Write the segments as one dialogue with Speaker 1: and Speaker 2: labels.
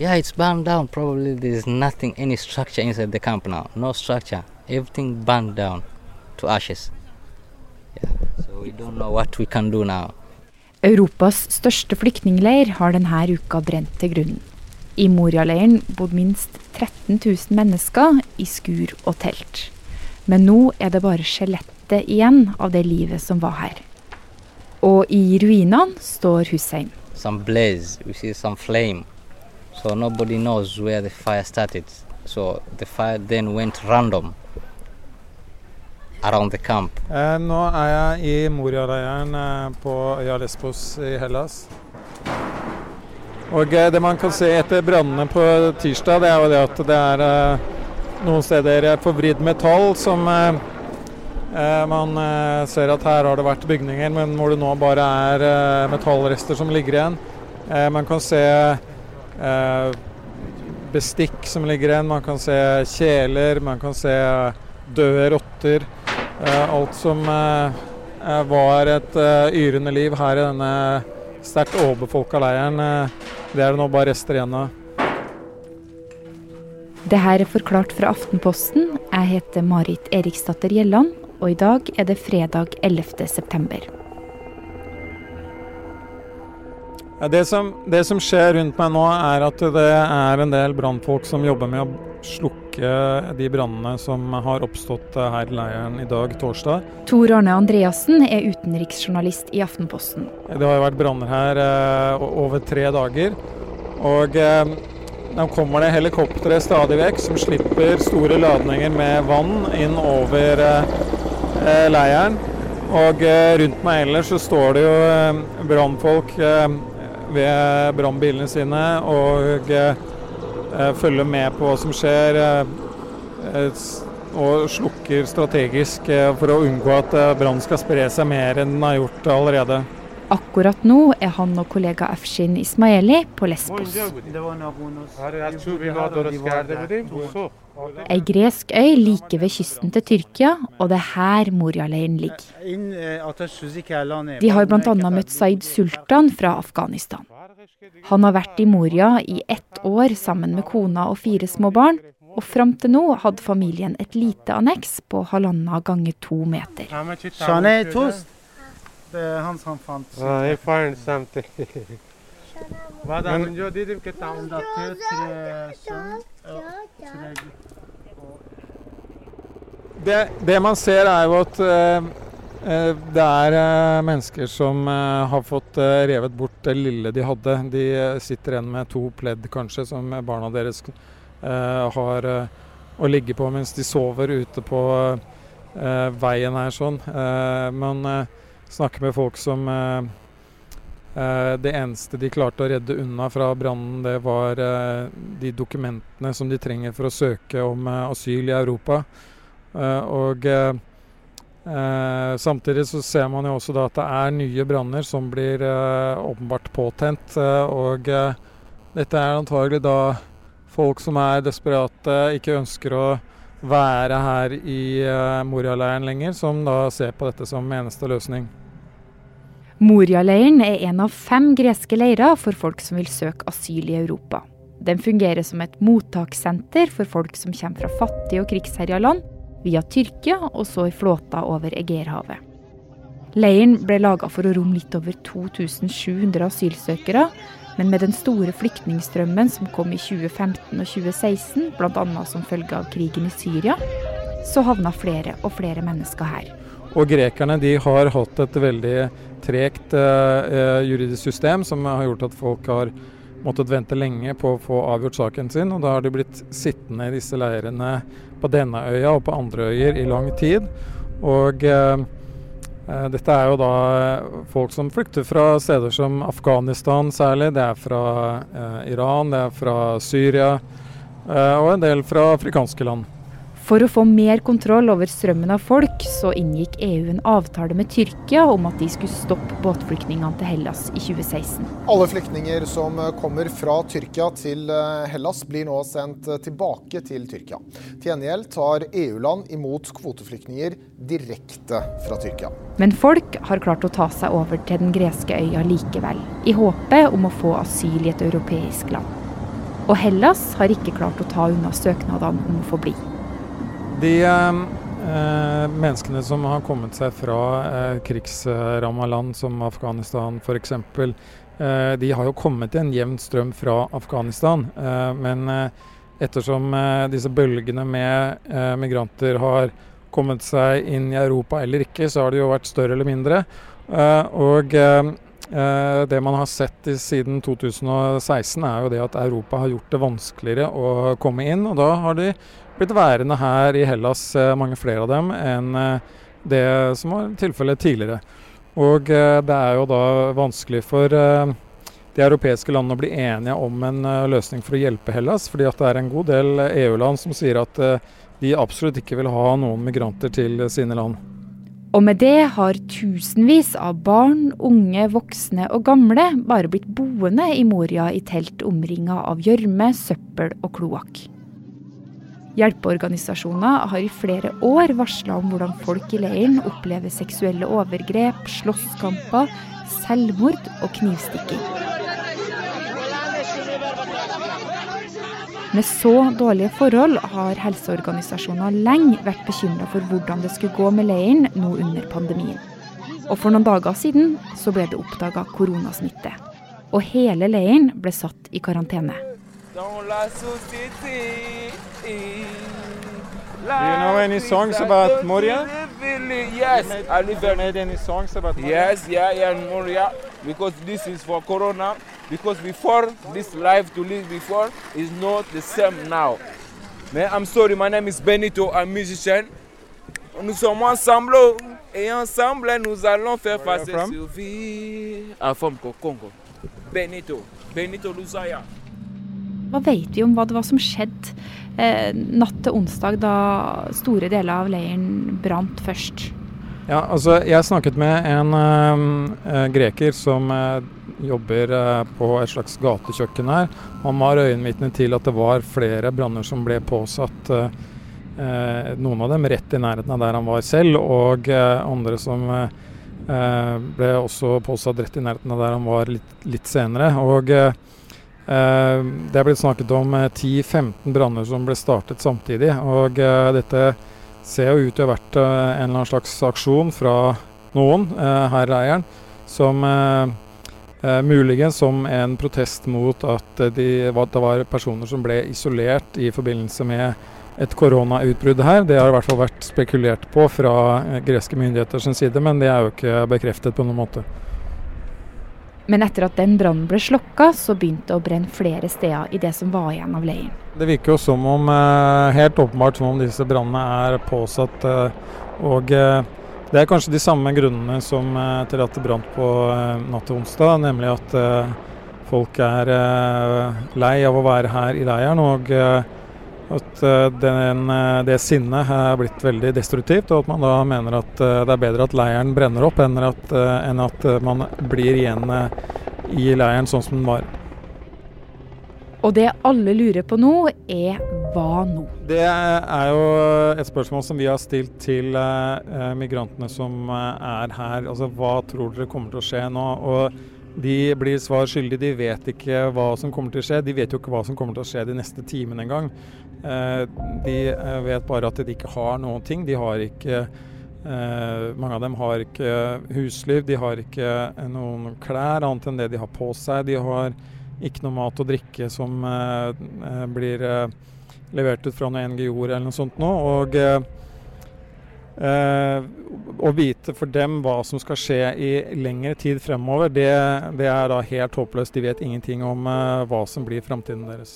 Speaker 1: Yeah, it's burned down. Probably there's nothing, any structure inside the camp now. No structure. Everything burned down to ashes. Yeah, so we don't know what we can do now.
Speaker 2: Europas største flyktningleir har denne uka brent til grunnen. I Moria-leiren bodde minst 13 000 mennesker i skur og telt. Men nå er det bare skjelettet igjen av det livet som var her. Og i ruinene står Hussein.
Speaker 1: Some blaze, we see some flame. So nobody knows where the fire started. So the fire then went random around the camp.
Speaker 3: Eh, nå er jeg i Moria-leiren eh, på øya Lesbos i Hellas. Og eh, det man kan se etter brannene på tirsdag, det er jo det at det er eh, noen steder forvridd metall som eh, eh, man ser at her har det vært bygninger, men hvor det nå bare er metallrester som ligger igjen. Man kan se bestikk som ligger igjen, man kan se kjeler, man kan se døde rotter. Eh, alt som eh, eh, var et eh, yrende liv her i denne sterkt overbefolka leiren, eh, det er det nå bare rester igjen av.
Speaker 2: Det her er forklart fra Aftenposten. Jeg heter Marit Eriksdatter Gjelland, og i dag er det fredag 11.
Speaker 3: Det som, det som skjer rundt meg nå, er at det er en del brannfolk som jobber med å slukke de brannene som har oppstått her i leiren i dag, torsdag.
Speaker 2: Tor Arne Andreassen er utenriksjournalist i Aftenposten.
Speaker 3: Det har jo vært branner her eh, over tre dager. Og eh, nå kommer det helikoptre stadig vekk som slipper store ladninger med vann inn over eh, eh, leiren. Og eh, rundt meg ellers så står det jo eh, brannfolk ved brannbilene sine og eh, følger med på hva som skjer. eh, eh, og slukker strategisk eh, for å unngå at eh, brann skal spre seg mer enn den har gjort allerede.
Speaker 2: Akkurat nå er han og kollega Afshin Ismaili på Lesbos. Ei gresk øy like ved kysten til Tyrkia, og det er her Moria-leiren ligger. De har bl.a. møtt Said Sultan fra Afghanistan. Han har vært i Moria i ett år sammen med kona og fire små barn, og fram til nå hadde familien et lite anneks på halvannen gange to meter.
Speaker 4: Det Hans han fant. هم هم فهمت
Speaker 5: I find something. بعد
Speaker 3: Men-
Speaker 5: اونجا دیدیم که تمام
Speaker 3: Det, det man ser er jo at eh, eh, det er eh, mennesker som eh, har fått eh, revet bort det lille de hadde. De eh, sitter igjen med to pledd kanskje som barna deres eh, har eh, å ligge på mens de sover ute på eh, veien her sånn. Eh, man eh, snakker med folk som eh, eh, det eneste de klarte å redde unna fra brannen, det var eh, de dokumentene som de trenger for å søke om eh, asyl i Europa. Eh, og eh, eh, samtidig så ser man jo også da at det er nye branner som blir eh, åpenbart påtent. eh, og eh, dette er antagelig da folk som er desperate, ikke ønsker å være her i Moria-leiren lenger, som da ser på dette som eneste løsning.
Speaker 2: Moria-leiren er en av fem greske leirer for folk som vil søke asyl i Europa. Den fungerer som et mottakssenter for folk som kommer fra fattige og krigsherja land, via Tyrkia og så i flåta over Egerhavet. Leiren ble laga for å romme litt over 2700 asylsøkere, men med den store flyktningstrømmen som kom i 2015 og 2016, bl.a. som følge av krigen i Syria, så havna flere og flere mennesker her.
Speaker 3: Og grekerne de har hatt et veldig tregt eh, eh, juridisk system som har gjort at folk har måttet vente lenge på å få avgjort saken sin. Og da har de blitt sittende i disse leirene på denne øya og på andre øyer i lang tid. Og eh, eh, dette er jo da folk som flykter fra steder som Afghanistan særlig. Det er fra eh, Iran, det er fra Syria eh, og en del fra afrikanske land.
Speaker 2: For å få mer kontroll over strømmen av folk, så inngikk EU en avtale med Tyrkia om at de skulle stoppe båtflyktningene til Hellas i 2016.
Speaker 6: Alle flyktninger som kommer fra Tyrkia til eh, Hellas, blir nå sendt tilbake til Tyrkia. Til gjengjeld tar EU-land imot kvoteflyktninger direkte fra Tyrkia.
Speaker 2: Men folk har klart å ta seg over til den greske øya likevel, i håpet om å få asyl i et europeisk land. Og Hellas har ikke klart å ta unna søknadene om å få bli.
Speaker 3: De eh, menneskene som har kommet seg fra eh, krigsramma land som Afghanistan f.eks., eh, de har jo kommet i en jevn strøm fra Afghanistan. Eh, men eh, ettersom eh, disse bølgene med eh, migranter har kommet seg inn i Europa eller ikke, så har det jo vært større eller mindre. og Eh, det man har sett siden 2016 er jo det at Europa har gjort det vanskeligere å komme inn. Og da har de blitt værende her i Hellas, eh, mange flere av dem, enn eh, det som var tilfellet tidligere. Og det er jo da vanskelig for de europeiske landene å bli enige om en løsning for å hjelpe Hellas. fordi at det er en god del EU-land som sier at de absolutt ikke vil ha noen migranter til sine land.
Speaker 2: Og med det har tusenvis av barn, unge, voksne og gamle bare blitt boende i Moria i telt omringa av gjørme, søppel og kloakk. Hjelpeorganisasjoner har i flere år varsla om hvordan folk i leiren opplever seksuelle overgrep, slåsskamper, selvmord og knivstikking. Med så dårlige forhold har helseorganisasjoner lenge vært bekymra for hvordan det skulle gå med leiren nå under pandemien. Og for noen dager siden så ble det oppdaga koronasmitte. Og hele leiren ble satt i karantene.
Speaker 3: Do you know any songs about Moria?
Speaker 7: Yes, I live
Speaker 3: Have you made any songs about Moria?
Speaker 7: Yes, yeah, yeah, Moria, because this is for Corona. Because before this life to live before is not the same now. Mais I'm sorry, my name is Benito, I'm a musician. Nous sommes ensemble et ensemble nous allons faire face
Speaker 3: Where are you from?
Speaker 7: survie. I'm from Congo. Benito, Benito Luzaya.
Speaker 2: Hva vet vi om hva det var som skjedde natt til onsdag, da store deler av leiren brant først?
Speaker 3: Ja, altså jeg snakket med en eh, greker som eh, jobber eh, på et slags gatekjøkken her. Han var øyenvitne til at det var flere branner som ble påsatt. eh, eh, noen av dem rett i nærheten av der han var selv, og eh, andre som eh, eh, ble også påsatt rett i nærheten av der han var litt, litt senere. Og eh, eh, det er blitt snakket om eh, 10-15 branner som ble startet samtidig. Og eh, dette ser jo ut til å ha vært eh, en eller annen slags aksjon fra noen eh, her i som eh, eh, muligens som en protest mot at eh, de, det var personer som ble isolert i forbindelse med et koronautbrudd her. Det har i hvert fall vært spekulert på fra eh, greske myndigheter sin side, men det er jo ikke bekreftet på noen måte.
Speaker 2: Men etter at den brannen ble slokka, så begynte det å brenne flere steder i det som var igjen av leiren.
Speaker 3: Det virker jo som om, eh, helt åpenbart som om disse brannene er påsatt. eh, Og eh, det er kanskje de samme grunnene som til at det brant på natt til onsdag, nemlig at folk er lei av å være her i leiren. og at eh, den, eh, det sinnet er blitt veldig destruktivt, og at man da mener at eh, det er bedre at leiren brenner opp enn at, enn at man blir igjen i leiren sånn som den var.
Speaker 2: Og det alle lurer på nå, er hva nå?
Speaker 3: Det er jo et spørsmål som vi har stilt til migrantene som er her. Altså, Hva tror dere kommer til å skje nå? Og De blir svar skyldige. De vet ikke hva som kommer til å skje. De vet jo ikke hva som kommer til å skje de neste timene engang. Eh, de eh, vet bare at de ikke har noen ting. De har ikke eh, Mange av dem har ikke husliv. De har ikke noen klær annet enn det de har på seg. De har ikke noe mat og drikke som blir levert ut fra noen NGO-er eller noe sånt nå. Og å vite for dem hva som skal skje i lengre tid fremover, det, det er da helt håpløst. De vet ingenting om hva som blir framtiden deres.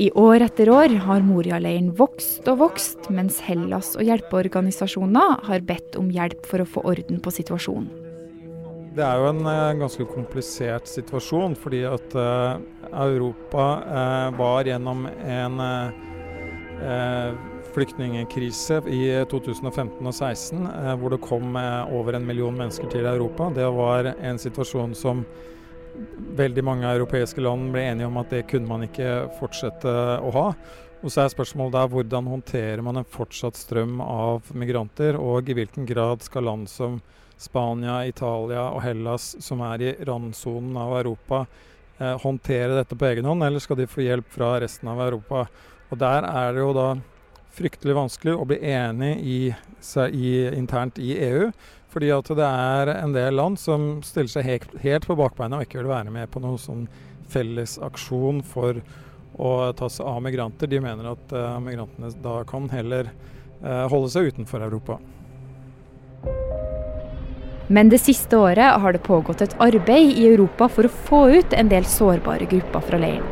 Speaker 2: I år etter år har Moria-leiren vokst og vokst, mens Hellas og hjelpeorganisasjoner har bedt om hjelp for å få orden på situasjonen.
Speaker 3: Det er jo en eh, ganske komplisert situasjon, fordi at eh, Europa eh, var gjennom en flyktningkrise i 2015 og 2016, eh, hvor det kom over en million mennesker til Europa. Det var en situasjon som veldig mange europeiske land ble enige om at det kunne man ikke fortsette å ha. Og så er spørsmålet der hvordan håndterer man en fortsatt strøm av migranter, og i hvilken grad skal land som Spania, Italia og Hellas, som er i randsonen av Europa, eh, håndtere dette på egen hånd, eller skal de få hjelp fra resten av Europa? Og Der er det jo da fryktelig vanskelig å bli enig i, i, internt i EU. Fordi at det er en del land som stiller seg helt, helt på bakbeina og ikke vil være med på noen sånn felles aksjon for å ta seg av migranter. De mener at uh, migrantene da kan heller uh, holde seg utenfor Europa.
Speaker 2: Men det siste året har det pågått et arbeid i Europa for å få ut en del sårbare grupper fra leiren.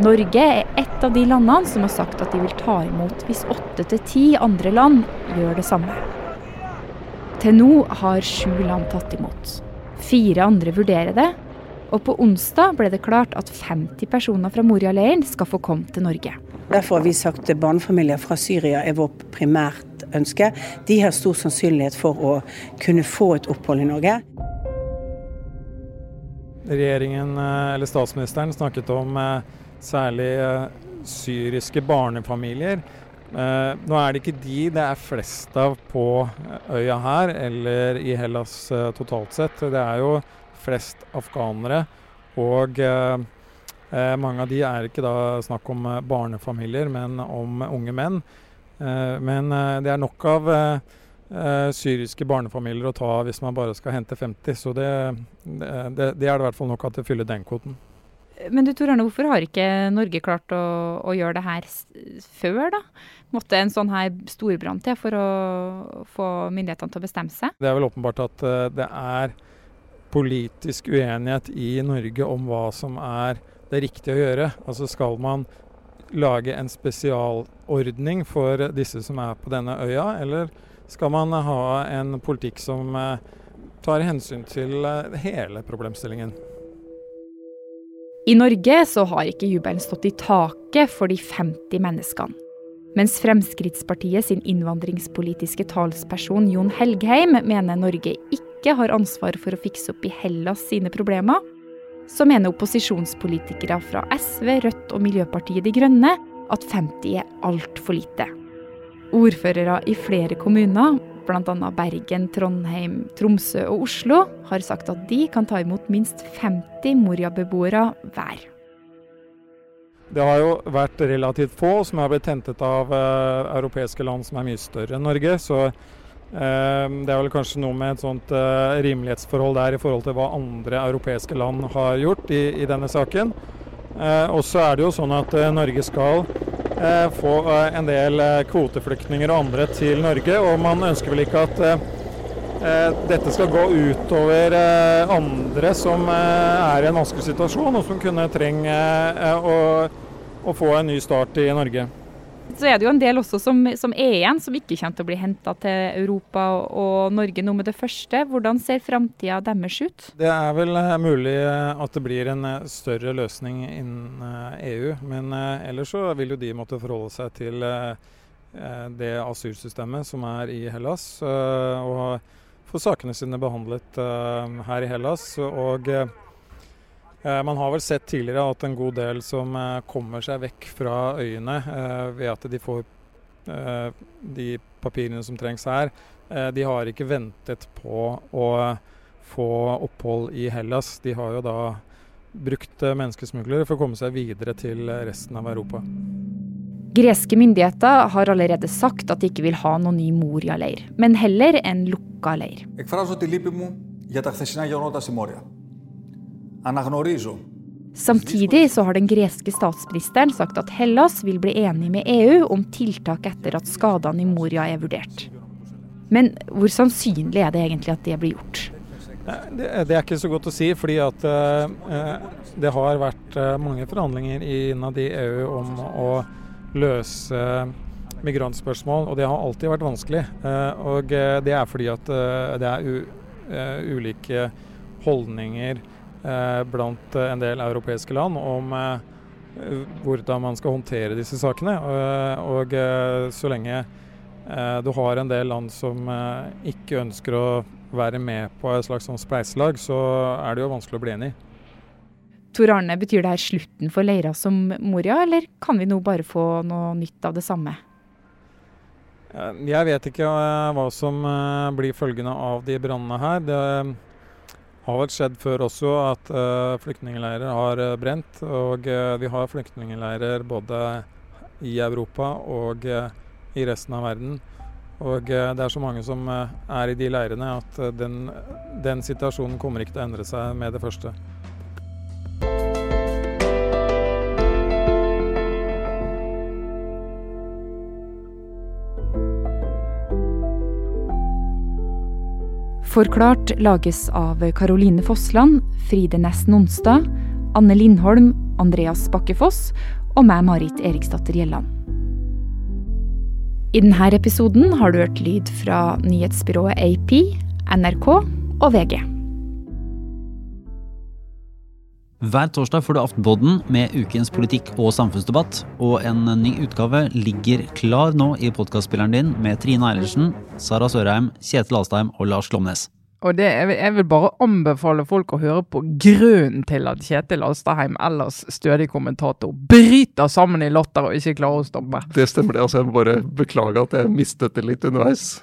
Speaker 2: Norge er et av de landene som har sagt at de vil ta imot hvis åtte til ti andre land gjør det samme. Til nå har sju land tatt imot. Fire andre vurderer det. Og på onsdag ble det klart at 50 personer fra Moria-leiren skal få komme til Norge.
Speaker 8: Derfor har vi sagt at barnefamilier fra Syria er vårt primært ønske. De har stor sannsynlighet for å kunne få et opphold i Norge.
Speaker 3: Regjeringen, eh, eller statsministeren, snakket om eh, særlig eh, syriske barnefamilier. Eh, nå er det ikke de det er flest av på øya her, eller i Hellas eh, totalt sett. Det er jo flest afghanere. Og mange av de er ikke da snakk om barnefamilier, men om unge menn. men det er nok av syriske barnefamilier å ta hvis man bare skal hente 50. Så det, det, det er det i hvert fall nok at det fyller den kvoten.
Speaker 2: Men du Tor Arne, hvorfor har ikke Norge klart å, å, gjøre det her før, da? Måtte en sånn her storbrann til for å få myndighetene til å bestemme seg?
Speaker 3: Det er vel åpenbart at uh, det er politisk uenighet i Norge om hva som er det riktige å gjøre. Altså skal man lage en spesialordning for disse som er på denne øya, eller skal man ha en politikk som uh, tar hensyn til uh, hele problemstillingen?
Speaker 2: I Norge så har ikke jubelen stått i taket for de 50 menneskene. Mens Fremskrittspartiet sin innvandringspolitiske talsperson Jon Helgheim mener Norge ikke har ansvar for å fikse opp i Hellas sine problemer, så mener opposisjonspolitikere fra SV, Rødt og Miljøpartiet De Grønne at 50 er altfor lite. Ordførere i flere kommuner bl.a. Bergen, Trondheim, Tromsø og Oslo, har sagt at de kan ta imot minst 50 Moria-beboere hver.
Speaker 3: Det har jo vært relativt få som har blitt hentet av eh, europeiske land som er mye større enn Norge. Så eh, det er vel kanskje noe med et sånt eh, rimelighetsforhold der i forhold til hva andre europeiske land har gjort i, i denne saken. og så er det jo sånn at Norge skal Eh, få eh, en del eh, kvoteflyktninger og andre til Norge. Og man ønsker vel ikke at dette skal gå utover andre som er i en vanskelig situasjon, og som kunne trenge å, å få en ny start i Norge.
Speaker 2: Så er det jo en del også som, som er igjen, som ikke kommer til å bli henta til Europa og Norge nå med det første. Hvordan ser framtida deres ut?
Speaker 3: Det er vel eh, mulig eh, at det blir en eh, større løsning innen EU. Men ellers så vil jo de måtte forholde seg til det asylsystemet som er i Hellas. Og få sakene sine behandlet her i Hellas. og Eh, man har vel sett tidligere at en god del som eh, kommer seg vekk fra øyene eh, ved at de får de papirene som trengs her, de har ikke ventet på å få opphold i Hellas. De har jo da brukt menneskesmuglere for å komme seg videre til resten av Europa.
Speaker 2: Greske myndigheter har allerede sagt at de ikke vil ha noen ny Moria-leir, men heller en lukka leir. Jeg Samtidig så har den greske statsministeren sagt at Hellas vil bli enig med EU om tiltak etter at skadene i Moria er vurdert. Men hvor sannsynlig er det egentlig at det blir gjort?
Speaker 3: Det, det er ikke så godt å si, fordi at uh, det har vært uh, mange forhandlinger innad i EU om å løse migrantspørsmål, og det har alltid vært vanskelig. Og det er fordi at det er u, ulike holdninger Eh, blant en del europeiske land om eh, hvordan man skal håndtere disse sakene. Og så lenge eh, du har en del land som ikke ønsker å være med på et slags sånn spleiselag, så er det jo vanskelig å bli enig.
Speaker 2: Tor Arne, betyr det her slutten for leira som Moria, eller kan vi nå bare få noe nytt av det samme?
Speaker 3: Jeg vet ikke eh, hva som eh, blir følgende av de brannene her. Det har vel skjedd før også at uh, flyktningleirer har brent. Og uh, vi har flyktningleirer både i Europa og uh, i resten av verden. Og det er så mange som er i de leirene at den, den situasjonen kommer ikke til å endre seg med det første.
Speaker 2: Forklart lages av Caroline Fossland, Fride Næss Nonstad, Anne Lindholm, Andreas Bakkefoss og meg, Marit Eriksdatter Gjelland. I denne episoden har du hørt lyd fra nyhetsbyrået AP, NRK og VG.
Speaker 9: Hver torsdag får du Aftenpodden med ukens politikk og samfunnsdebatt. Og en ny utgave ligger klar nå i podkastspilleren din med Trine Eilertsen, Sara Sørheim, Kjetil Alstheim og Lars Glomnes.
Speaker 10: Og det, jeg vil bare anbefale folk å høre på grunnen til at Kjetil Alstaheim, ellers stødig kommentator, bryter sammen i latter og ikke klarer å stoppe.
Speaker 11: Det stemmer det. altså Jeg må bare beklage at jeg mistet det litt underveis.